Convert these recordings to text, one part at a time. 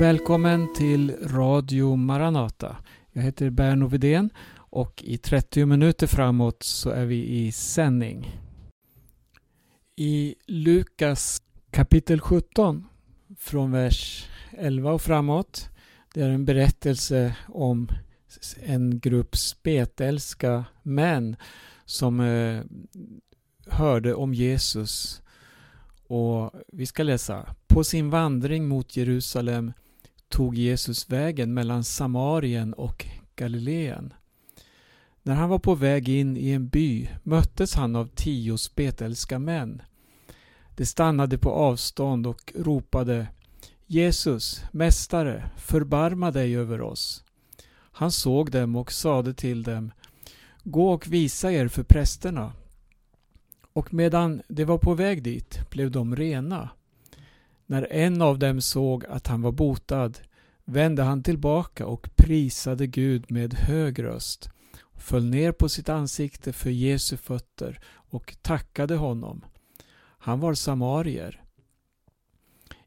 Välkommen till Radio Maranata. Jag heter Berno Vidén och i 30 minuter framåt så är vi i sändning. I Lukas kapitel 17 från vers 11 och framåt. Det är en berättelse om en grupp spetälska män som eh, hörde om Jesus. Och vi ska läsa. På sin vandring mot Jerusalem tog Jesus vägen mellan Samarien och Galileen. När han var på väg in i en by möttes han av tio spetälska män. De stannade på avstånd och ropade Jesus, Mästare, förbarma dig över oss. Han såg dem och sade till dem Gå och visa er för prästerna. Och medan de var på väg dit blev de rena. När en av dem såg att han var botad vände han tillbaka och prisade Gud med hög röst, föll ner på sitt ansikte för Jesu fötter och tackade honom. Han var samarier.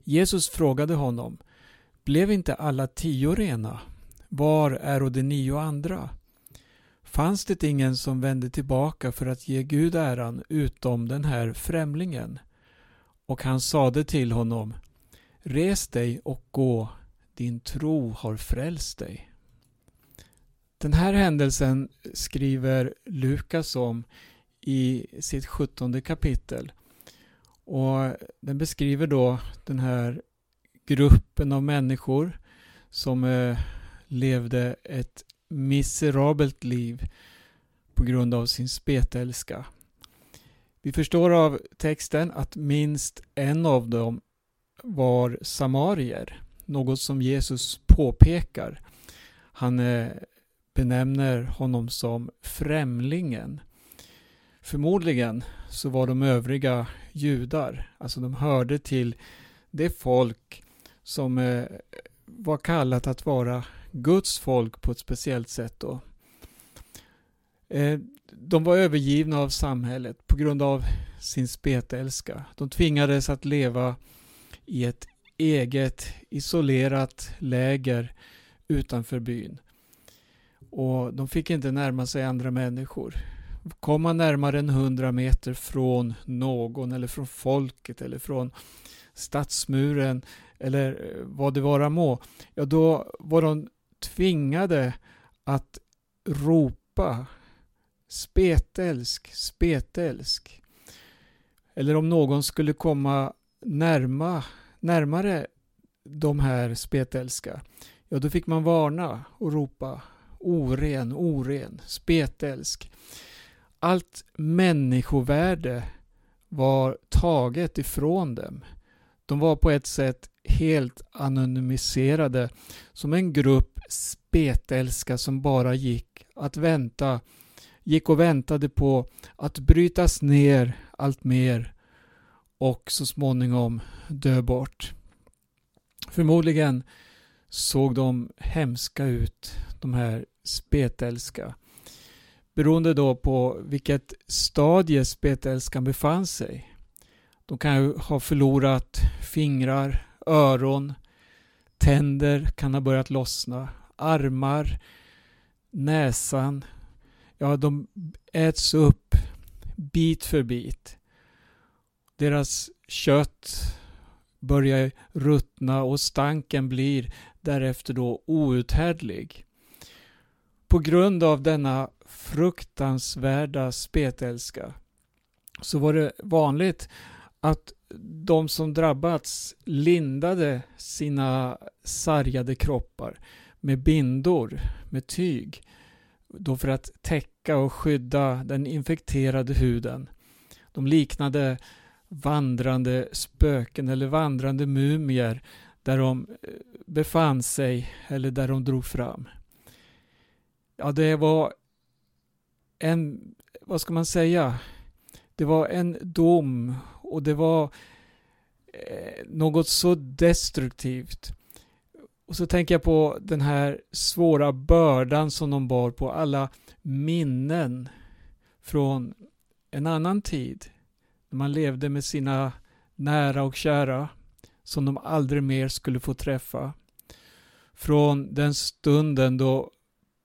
Jesus frågade honom, blev inte alla tio rena? Var är de nio andra? Fanns det ingen som vände tillbaka för att ge Gud äran utom den här främlingen? Och han sade till honom, Res dig och gå, din tro har frälst dig. Den här händelsen skriver Lukas om i sitt sjuttonde kapitel. Och Den beskriver då den här gruppen av människor som eh, levde ett miserabelt liv på grund av sin spetälska. Vi förstår av texten att minst en av dem var samarier, något som Jesus påpekar. Han eh, benämner honom som främlingen. Förmodligen så var de övriga judar, alltså de hörde till det folk som eh, var kallat att vara Guds folk på ett speciellt sätt. Då. Eh, de var övergivna av samhället på grund av sin spetälska. De tvingades att leva i ett eget isolerat läger utanför byn. Och de fick inte närma sig andra människor. Kom man närmare än hundra meter från någon eller från folket eller från stadsmuren eller eh, vad det vara må, ja då var de tvingade att ropa spetälsk, spetälsk. Eller om någon skulle komma närma, närmare de här spetälska, ja då fick man varna och ropa oren, oren, spetälsk. Allt människovärde var taget ifrån dem. De var på ett sätt helt anonymiserade som en grupp spetälska som bara gick att vänta gick och väntade på att brytas ner allt mer och så småningom dö bort. Förmodligen såg de hemska ut, de här spetälska. Beroende då på vilket stadie spetälskan befann sig. De kan ju ha förlorat fingrar, öron, tänder kan ha börjat lossna, armar, näsan. Ja, de äts upp bit för bit. Deras kött börjar ruttna och stanken blir därefter då outhärdlig. På grund av denna fruktansvärda spetälska så var det vanligt att de som drabbats lindade sina sargade kroppar med bindor, med tyg, då för att täcka och skydda den infekterade huden. De liknade vandrande spöken eller vandrande mumier där de eh, befann sig eller där de drog fram. Ja, det var en, vad ska man säga, det var en dom och det var eh, något så destruktivt. Och så tänker jag på den här svåra bördan som de bar på, alla minnen från en annan tid. När man levde med sina nära och kära som de aldrig mer skulle få träffa. från den stunden då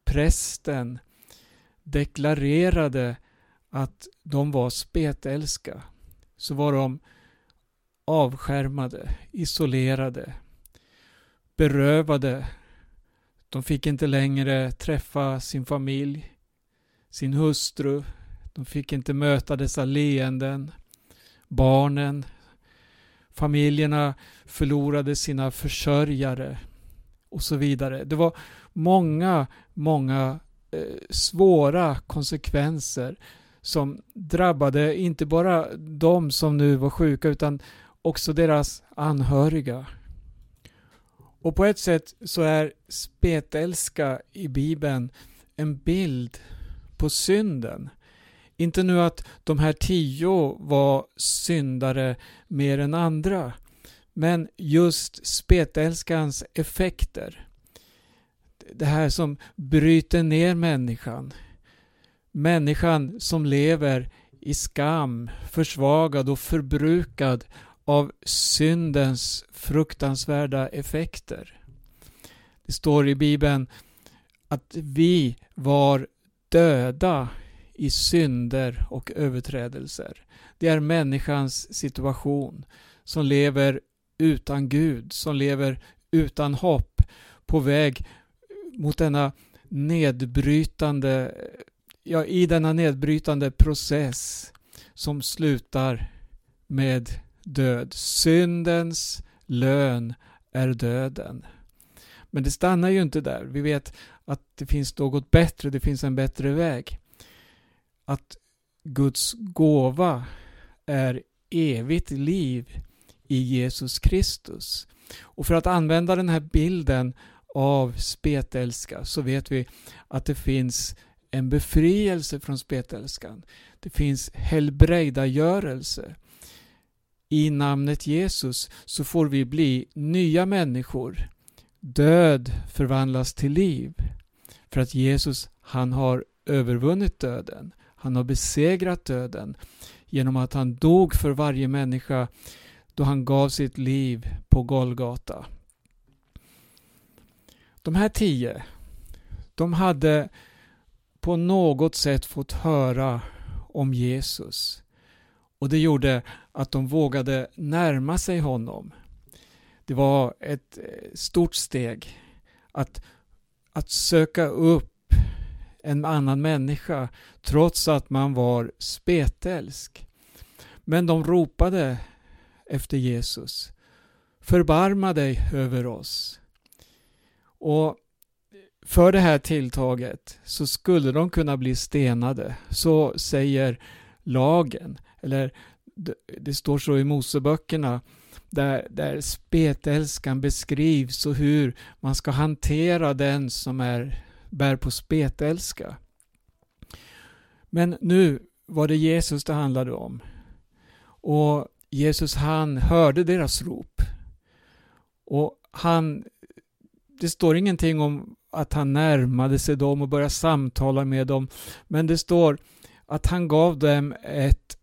prästen deklarerade att de var spetälska så var de avskärmade, isolerade, berövade. De fick inte längre träffa sin familj, sin hustru. De fick inte möta dessa leenden, barnen. Familjerna förlorade sina försörjare och så vidare. Det var många, många eh, svåra konsekvenser som drabbade inte bara de som nu var sjuka utan också deras anhöriga. Och på ett sätt så är spetälska i Bibeln en bild på synden. Inte nu att de här tio var syndare mer än andra, men just spetälskans effekter. Det här som bryter ner människan. Människan som lever i skam, försvagad och förbrukad av syndens fruktansvärda effekter. Det står i Bibeln att vi var döda i synder och överträdelser. Det är människans situation som lever utan Gud, som lever utan hopp på väg mot denna nedbrytande, ja i denna nedbrytande process som slutar med död. Syndens lön är döden. Men det stannar ju inte där. Vi vet att det finns något bättre, det finns en bättre väg. Att Guds gåva är evigt liv i Jesus Kristus. Och för att använda den här bilden av spetälska så vet vi att det finns en befrielse från spetälskan. Det finns helbrägdagörelse i namnet Jesus så får vi bli nya människor. Död förvandlas till liv. För att Jesus, han har övervunnit döden. Han har besegrat döden genom att han dog för varje människa då han gav sitt liv på Golgata. De här tio, de hade på något sätt fått höra om Jesus. Och det gjorde att de vågade närma sig honom. Det var ett eh, stort steg att, att söka upp en annan människa trots att man var spetälsk. Men de ropade efter Jesus. Förbarma dig över oss. Och för det här tilltaget så skulle de kunna bli stenade. Så säger lagen. Eller det står så i Moseböckerna där, där spetälskan beskrivs och hur man ska hantera den som är, bär på spetälska. Men nu var det Jesus det handlade om. Och Jesus han hörde deras rop. Och han, det står ingenting om att han närmade sig dem och började samtala med dem. Men det står att han gav dem ett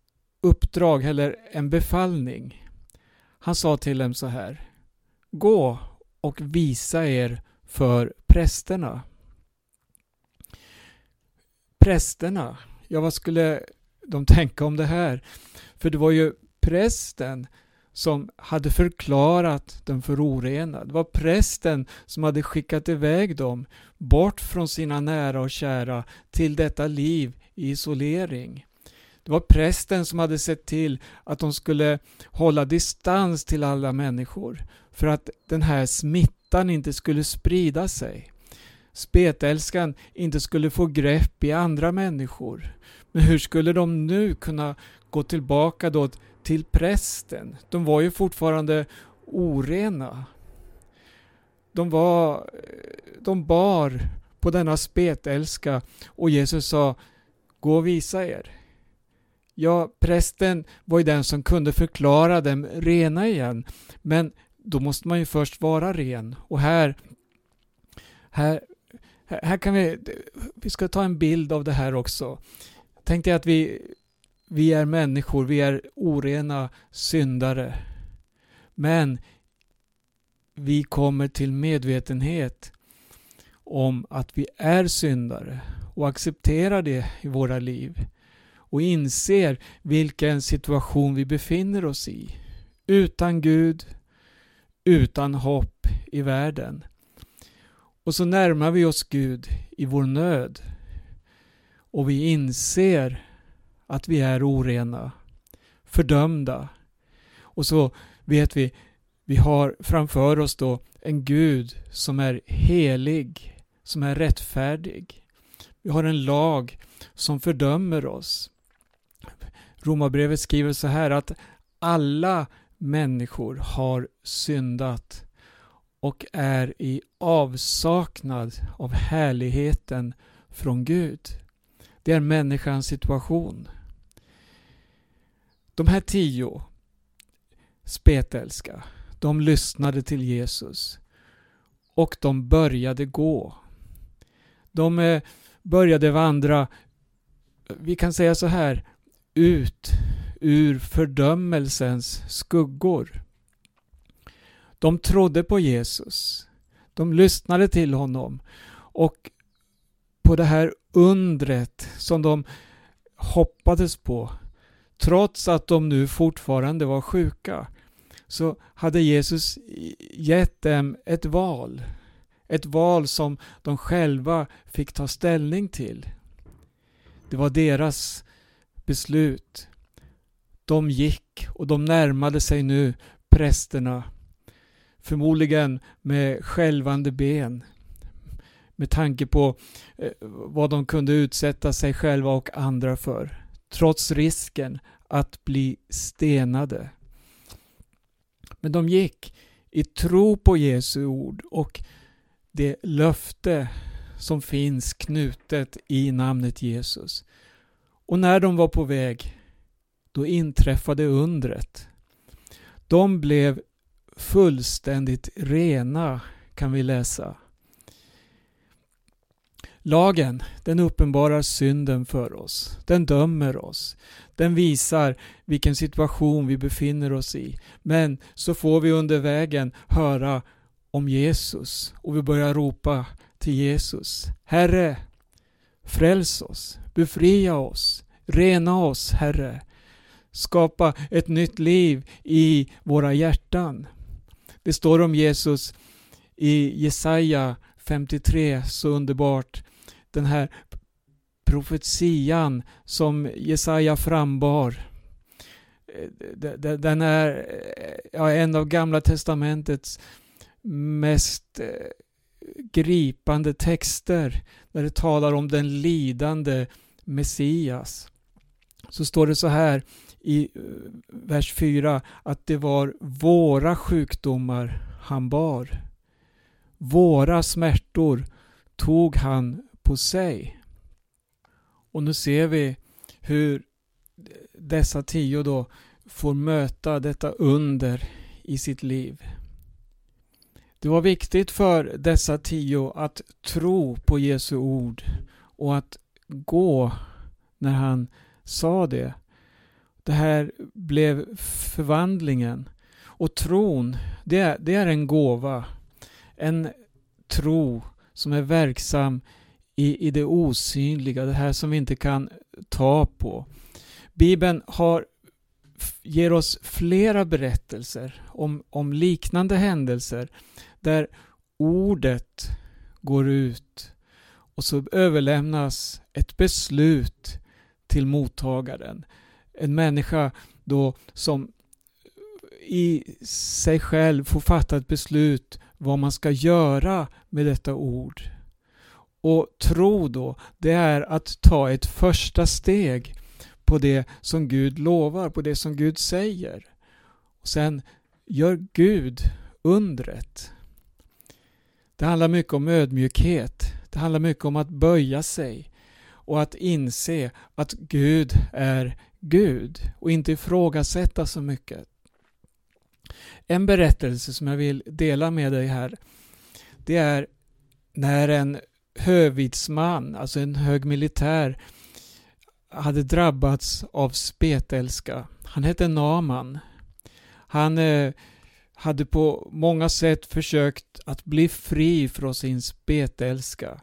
uppdrag eller en befallning. Han sa till dem så här. Gå och visa er för prästerna. Prästerna, ja vad skulle de tänka om det här? För det var ju prästen som hade förklarat dem för orena. Det var prästen som hade skickat iväg dem bort från sina nära och kära till detta liv i isolering. Det var prästen som hade sett till att de skulle hålla distans till alla människor för att den här smittan inte skulle sprida sig. Spetälskan inte skulle få grepp i andra människor. Men hur skulle de nu kunna gå tillbaka då till prästen? De var ju fortfarande orena. De var, de bar på denna spetälska och Jesus sa Gå och visa er. Ja, prästen var ju den som kunde förklara dem rena igen. Men då måste man ju först vara ren. Och här, här, här kan vi, vi ska ta en bild av det här också. Tänk dig att vi, vi är människor, vi är orena syndare. Men vi kommer till medvetenhet om att vi är syndare och accepterar det i våra liv och inser vilken situation vi befinner oss i. Utan Gud, utan hopp i världen. Och så närmar vi oss Gud i vår nöd och vi inser att vi är orena, fördömda. Och så vet vi, vi har framför oss då en Gud som är helig, som är rättfärdig. Vi har en lag som fördömer oss. Romarbrevet skriver så här att alla människor har syndat och är i avsaknad av härligheten från Gud. Det är människans situation. De här tio spetälska, de lyssnade till Jesus och de började gå. De eh, började vandra, vi kan säga så här, ut ur fördömelsens skuggor. De trodde på Jesus. De lyssnade till honom. Och på det här undret som de hoppades på, trots att de nu fortfarande var sjuka, så hade Jesus gett dem ett val. Ett val som de själva fick ta ställning till. Det var deras beslut. De gick och de närmade sig nu prästerna. Förmodligen med skälvande ben. Med tanke på eh, vad de kunde utsätta sig själva och andra för. Trots risken att bli stenade. Men de gick i tro på Jesu ord och det löfte som finns knutet i namnet Jesus. Och när de var på väg, då inträffade undret. De blev fullständigt rena, kan vi läsa. Lagen, den uppenbarar synden för oss. Den dömer oss. Den visar vilken situation vi befinner oss i. Men så får vi under vägen höra om Jesus och vi börjar ropa till Jesus. Herre, fräls oss, befria oss, rena oss, Herre. Skapa ett nytt liv i våra hjärtan. Det står om Jesus i Jesaja 53 så underbart den här profetian som Jesaja frambar. Eh, den är eh, en av Gamla Testamentets mest eh, gripande texter där det talar om den lidande Messias. Så står det så här i eh, vers 4 att det var våra sjukdomar han bar. Våra smärtor tog han på sig. Och nu ser vi hur dessa tio då får möta detta under i sitt liv. Det var viktigt för dessa tio att tro på Jesu ord och att gå när han sa det. Det här blev förvandlingen. Och tron, det är, det är en gåva. En tro som är verksam i, i det osynliga, det här som vi inte kan ta på. Bibeln har, ger oss flera berättelser om, om liknande händelser där ordet går ut och så överlämnas ett beslut till mottagaren. En människa då som i sig själv får fatta ett beslut vad man ska göra med detta ord. Och tro då, det är att ta ett första steg på det som Gud lovar, på det som Gud säger. Och Sen gör Gud undret. Det handlar mycket om ödmjukhet. Det handlar mycket om att böja sig och att inse att Gud är Gud och inte ifrågasätta så mycket. En berättelse som jag vill dela med dig här det är när en hövidsman, alltså en hög militär hade drabbats av spetälska. Han hette Naman. Han eh, hade på många sätt försökt att bli fri från sin spetälska.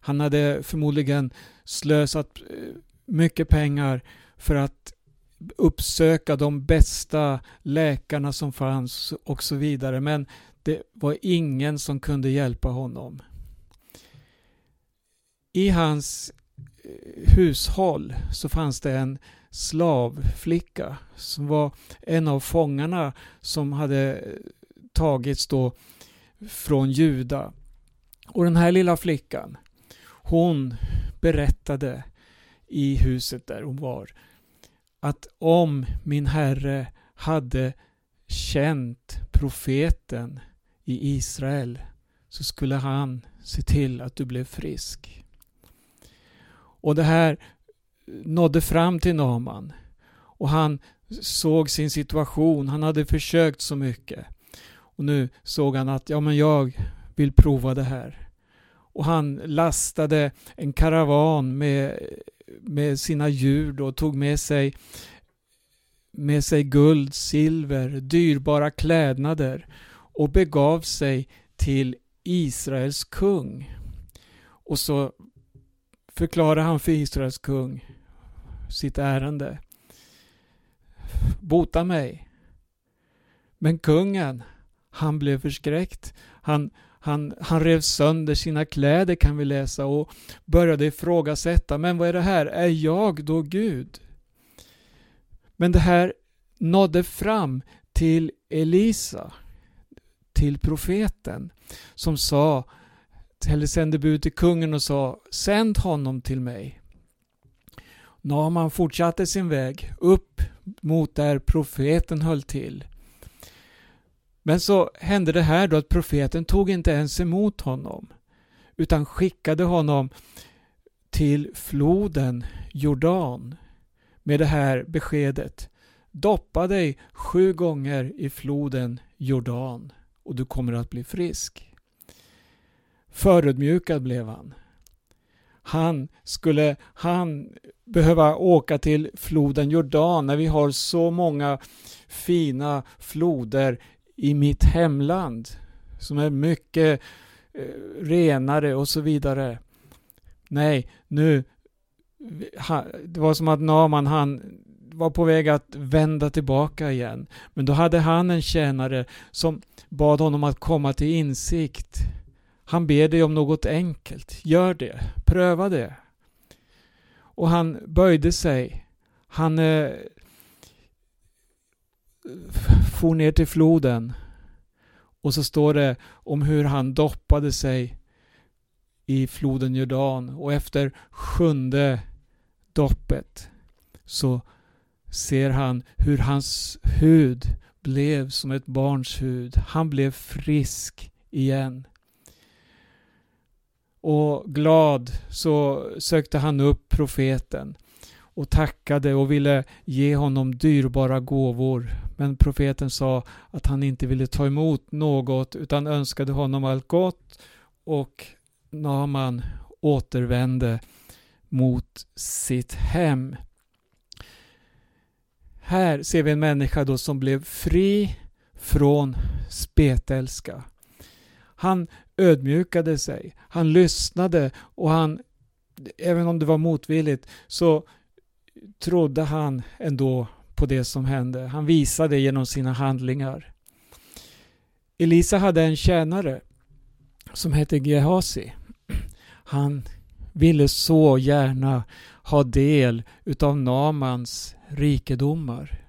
Han hade förmodligen slösat eh, mycket pengar för att uppsöka de bästa läkarna som fanns och så vidare. Men det var ingen som kunde hjälpa honom. I hans hushåll så fanns det en slavflicka som var en av fångarna som hade eh, tagits då från Juda. Och den här lilla flickan, hon berättade i huset där hon var att om min herre hade känt profeten i Israel så skulle han se till att du blev frisk. Och det här nådde fram till Naman. Och han såg sin situation. Han hade försökt så mycket. Och nu såg han att ja, men jag vill prova det här. Och han lastade en karavan med, med sina djur och tog med sig med sig guld, silver, dyrbara klädnader och begav sig till Israels kung. Och så förklarade han för Israels kung sitt ärende. Bota mig. Men kungen, han blev förskräckt. Han, han, han rev sönder sina kläder kan vi läsa och började ifrågasätta. Men vad är det här? Är jag då Gud? Men det här nådde fram till Elisa, till profeten, som sa, eller sände bud till kungen och sa, sänd honom till mig. Naman fortsatte sin väg upp mot där profeten höll till. Men så hände det här då att profeten tog inte ens emot honom utan skickade honom till floden Jordan med det här beskedet. Doppa dig sju gånger i floden Jordan och du kommer att bli frisk. Förödmjukad blev han. Han skulle han behöva åka till floden Jordan när vi har så många fina floder i mitt hemland som är mycket eh, renare och så vidare. Nej, nu det var som att Naman han var på väg att vända tillbaka igen. Men då hade han en tjänare som bad honom att komma till insikt. Han ber dig om något enkelt. Gör det. Pröva det. Och han böjde sig. Han eh, for ner till floden. Och så står det om hur han doppade sig i floden Jordan. Och efter sjunde doppet så ser han hur hans hud blev som ett barns hud. Han blev frisk igen. Och glad så sökte han upp profeten och tackade och ville ge honom dyrbara gåvor. Men profeten sa att han inte ville ta emot något utan önskade honom allt gott och Naman återvände mot sitt hem. Här ser vi en människa då som blev fri från spetälska. Han ödmjukade sig, han lyssnade och han, även om det var motvilligt, så trodde han ändå på det som hände. Han visade genom sina handlingar. Elisa hade en tjänare som hette Gehazi. Han ville så gärna ha del utav Namans rikedomar.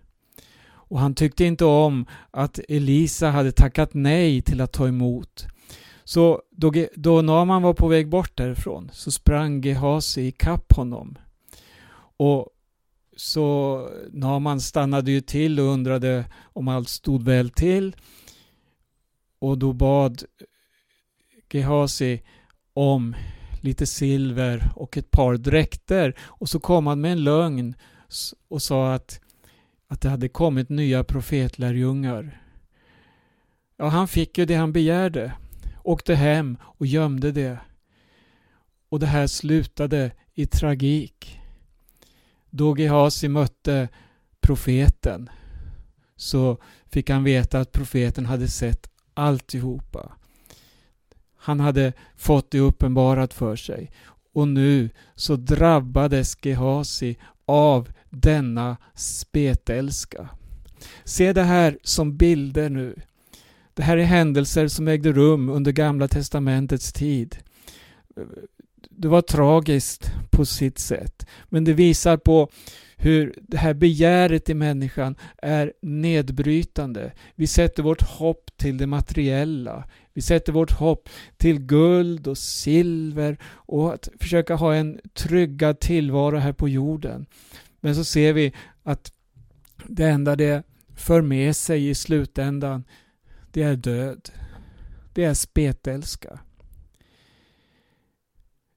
Och han tyckte inte om att Elisa hade tackat nej till att ta emot. Så då, då Naman var på väg bort därifrån så sprang Gehazi ikapp honom. Och så Naman stannade ju till och undrade om allt stod väl till. Och då bad Gehazi om lite silver och ett par dräkter. Och så kom han med en lögn och sa att, att det hade kommit nya profetlärjungar. Ja, han fick ju det han begärde. Åkte hem och gömde det. Och det här slutade i tragik. Då Gehazi mötte profeten så fick han veta att profeten hade sett alltihopa. Han hade fått det uppenbarat för sig och nu så drabbades Gehazi av denna spetälska. Se det här som bilder nu. Det här är händelser som ägde rum under Gamla Testamentets tid. Det var tragiskt på sitt sätt, men det visar på hur det här begäret i människan är nedbrytande. Vi sätter vårt hopp till det materiella. Vi sätter vårt hopp till guld och silver och att försöka ha en tryggad tillvaro här på jorden. Men så ser vi att det enda det för med sig i slutändan, det är död. Det är spetälska.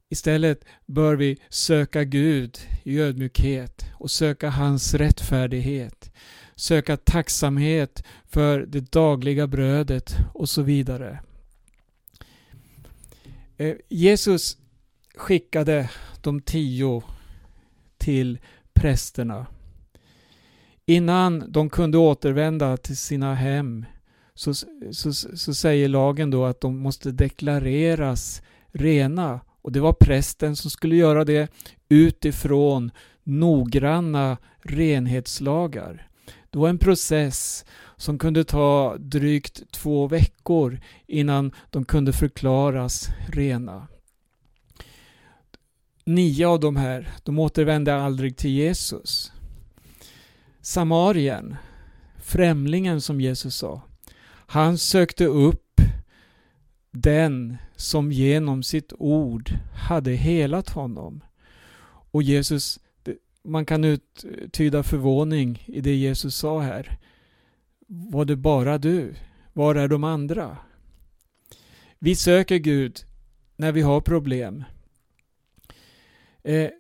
Istället bör vi söka Gud i ödmjukhet och söka hans rättfärdighet, söka tacksamhet för det dagliga brödet och så vidare. Eh, Jesus skickade de tio till prästerna. Innan de kunde återvända till sina hem så, så, så säger lagen då att de måste deklareras rena och det var prästen som skulle göra det utifrån noggranna renhetslagar. Det var en process som kunde ta drygt två veckor innan de kunde förklaras rena. Nio av de här, de återvände aldrig till Jesus. Samarien, främlingen som Jesus sa, han sökte upp den som genom sitt ord hade helat honom. Och Jesus, man kan uttyda förvåning i det Jesus sa här. Var det bara du? Var är de andra? Vi söker Gud när vi har problem. Eh,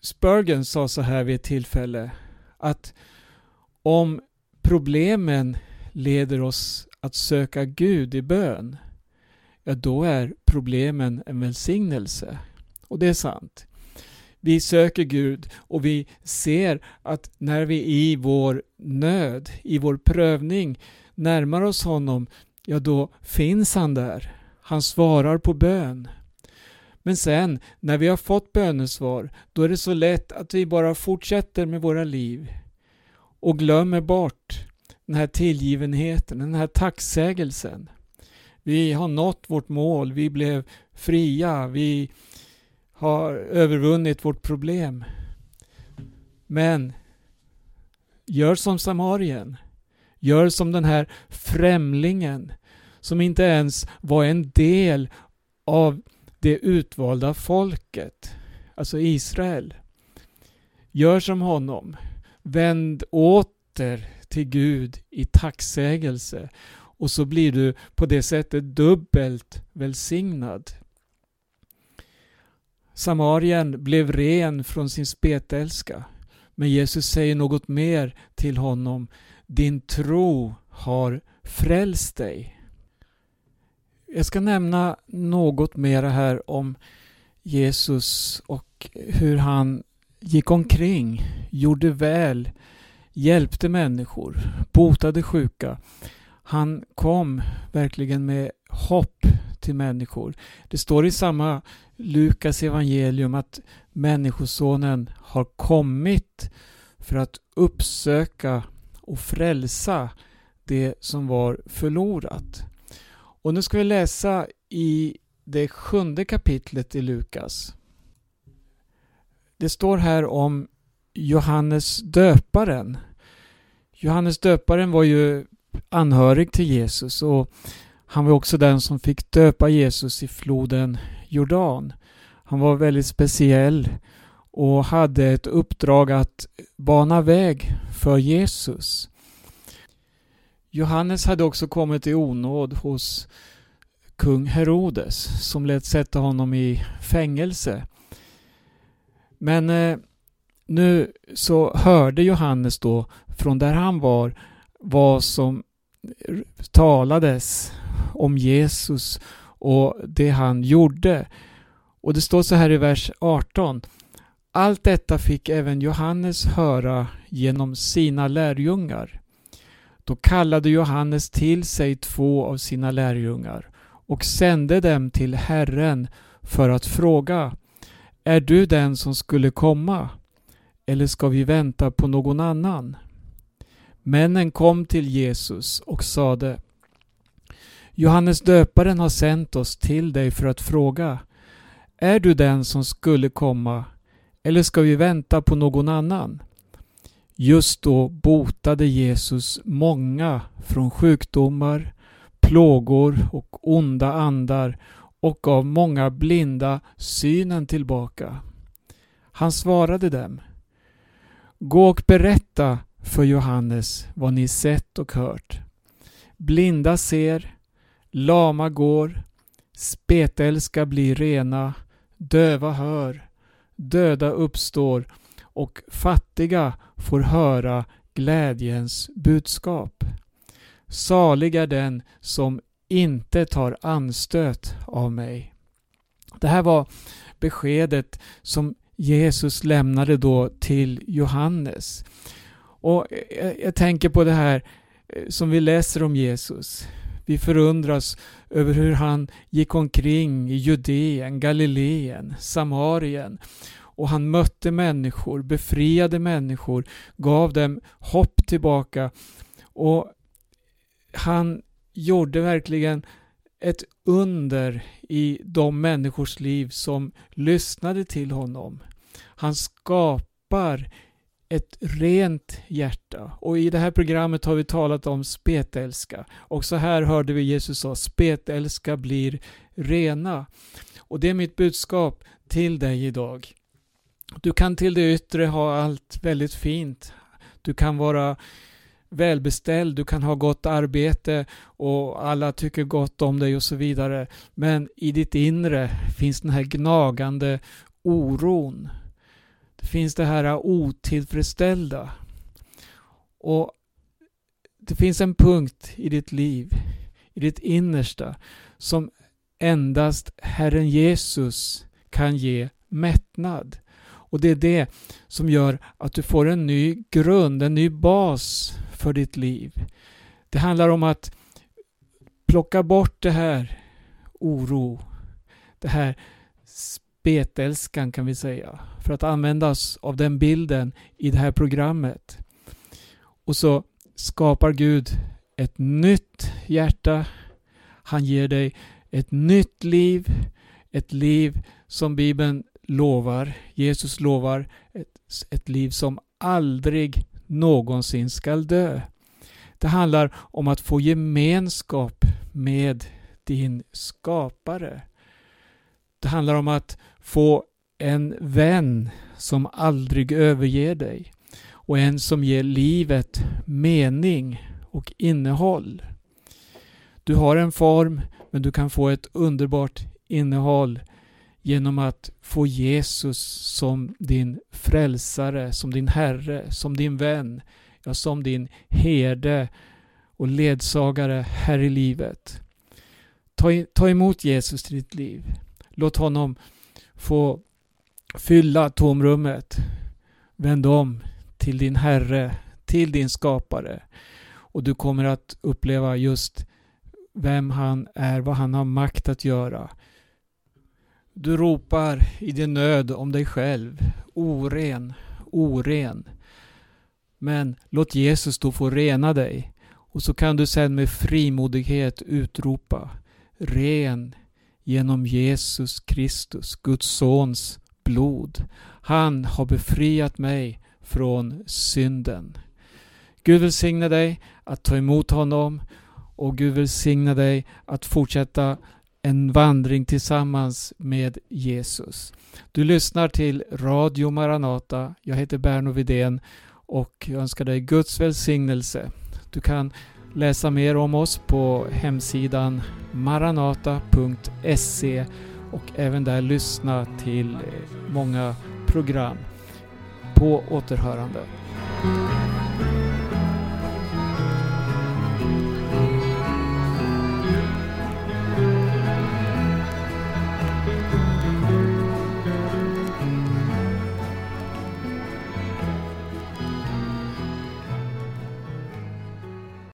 Spurgeon sa så här vid ett tillfälle att om problemen leder oss att söka Gud i bön ja då är problemen en välsignelse. Och det är sant. Vi söker Gud och vi ser att när vi i vår nöd, i vår prövning närmar oss honom, ja då finns han där. Han svarar på bön. Men sen när vi har fått bönesvar, då är det så lätt att vi bara fortsätter med våra liv och glömmer bort den här tillgivenheten, den här tacksägelsen. Vi har nått vårt mål, vi blev fria, vi har övervunnit vårt problem. Men gör som Samarien. Gör som den här främlingen som inte ens var en del av det utvalda folket, alltså Israel. Gör som honom. Vänd åter till Gud i tacksägelse och så blir du på det sättet dubbelt välsignad. Samarien blev ren från sin spetälska. Men Jesus säger något mer till honom. Din tro har frälst dig. Jag ska nämna något mer här om Jesus och hur han gick omkring, gjorde väl, hjälpte människor, botade sjuka. Han kom verkligen med hopp till människor. Det står i samma Lukas evangelium att Människosonen har kommit för att uppsöka och frälsa det som var förlorat. Och nu ska vi läsa i det sjunde kapitlet i Lukas. Det står här om Johannes döparen. Johannes döparen var ju anhörig till Jesus och han var också den som fick döpa Jesus i floden Jordan. Han var väldigt speciell och hade ett uppdrag att bana väg för Jesus. Johannes hade också kommit i onåd hos kung Herodes som lät sätta honom i fängelse. Men eh, nu så hörde Johannes då från där han var vad som talades om Jesus och det han gjorde. Och det står så här i vers 18. Allt detta fick även Johannes höra genom sina lärjungar. Då kallade Johannes till sig två av sina lärjungar och sände dem till Herren för att fråga Är du den som skulle komma? Eller ska vi vänta på någon annan? Männen kom till Jesus och sade Johannes döparen har sänt oss till dig för att fråga Är du den som skulle komma eller ska vi vänta på någon annan? Just då botade Jesus många från sjukdomar, plågor och onda andar och gav många blinda synen tillbaka. Han svarade dem Gå och berätta för Johannes vad ni sett och hört. Blinda ser, lama går, spetälska blir rena, döva hör, döda uppstår och fattiga får höra glädjens budskap. Salig är den som inte tar anstöt av mig. Det här var beskedet som Jesus lämnade då till Johannes. Och jag tänker på det här eh, som vi läser om Jesus. Vi förundras över hur han gick omkring i Judeen, Galileen, Samarien och han mötte människor, befriade människor, gav dem hopp tillbaka och han gjorde verkligen ett under i de människors liv som lyssnade till honom. Han skapar ett rent hjärta. Och i det här programmet har vi talat om spetälska. Och så här hörde vi Jesus sa, spetälska blir rena. Och det är mitt budskap till dig idag. Du kan till det yttre ha allt väldigt fint. Du kan vara välbeställd, du kan ha gott arbete och alla tycker gott om dig och så vidare. Men i ditt inre finns den här gnagande oron. Det finns det här otillfredsställda. Och det finns en punkt i ditt liv, i ditt innersta, som endast Herren Jesus kan ge mättnad. Och det är det som gör att du får en ny grund, en ny bas för ditt liv. Det handlar om att plocka bort det här oro, det här spetälskan kan vi säga, för att användas av den bilden i det här programmet. Och så skapar Gud ett nytt hjärta. Han ger dig ett nytt liv, ett liv som Bibeln lovar, Jesus lovar ett, ett liv som aldrig någonsin skall dö. Det handlar om att få gemenskap med din skapare. Det handlar om att få en vän som aldrig överger dig och en som ger livet mening och innehåll. Du har en form men du kan få ett underbart innehåll genom att få Jesus som din frälsare, som din Herre, som din vän, ja, som din herde och ledsagare här i livet. Ta, ta emot Jesus till ditt liv. Låt honom få fylla tomrummet. Vänd om till din Herre, till din skapare. Och du kommer att uppleva just vem han är, vad han har makt att göra. Du ropar i din nöd om dig själv. Oren, oren. Men låt Jesus då få rena dig. Och så kan du sen med frimodighet utropa Ren genom Jesus Kristus, Guds sons blod. Han har befriat mig från synden. Gud välsigne dig att ta emot honom och Gud välsigne dig att fortsätta en vandring tillsammans med Jesus. Du lyssnar till Radio Maranata. Jag heter Berno Vidén och jag önskar dig Guds välsignelse. Du kan läsa mer om oss på hemsidan maranata.se och även där lyssna till eh, många program. På återhörande.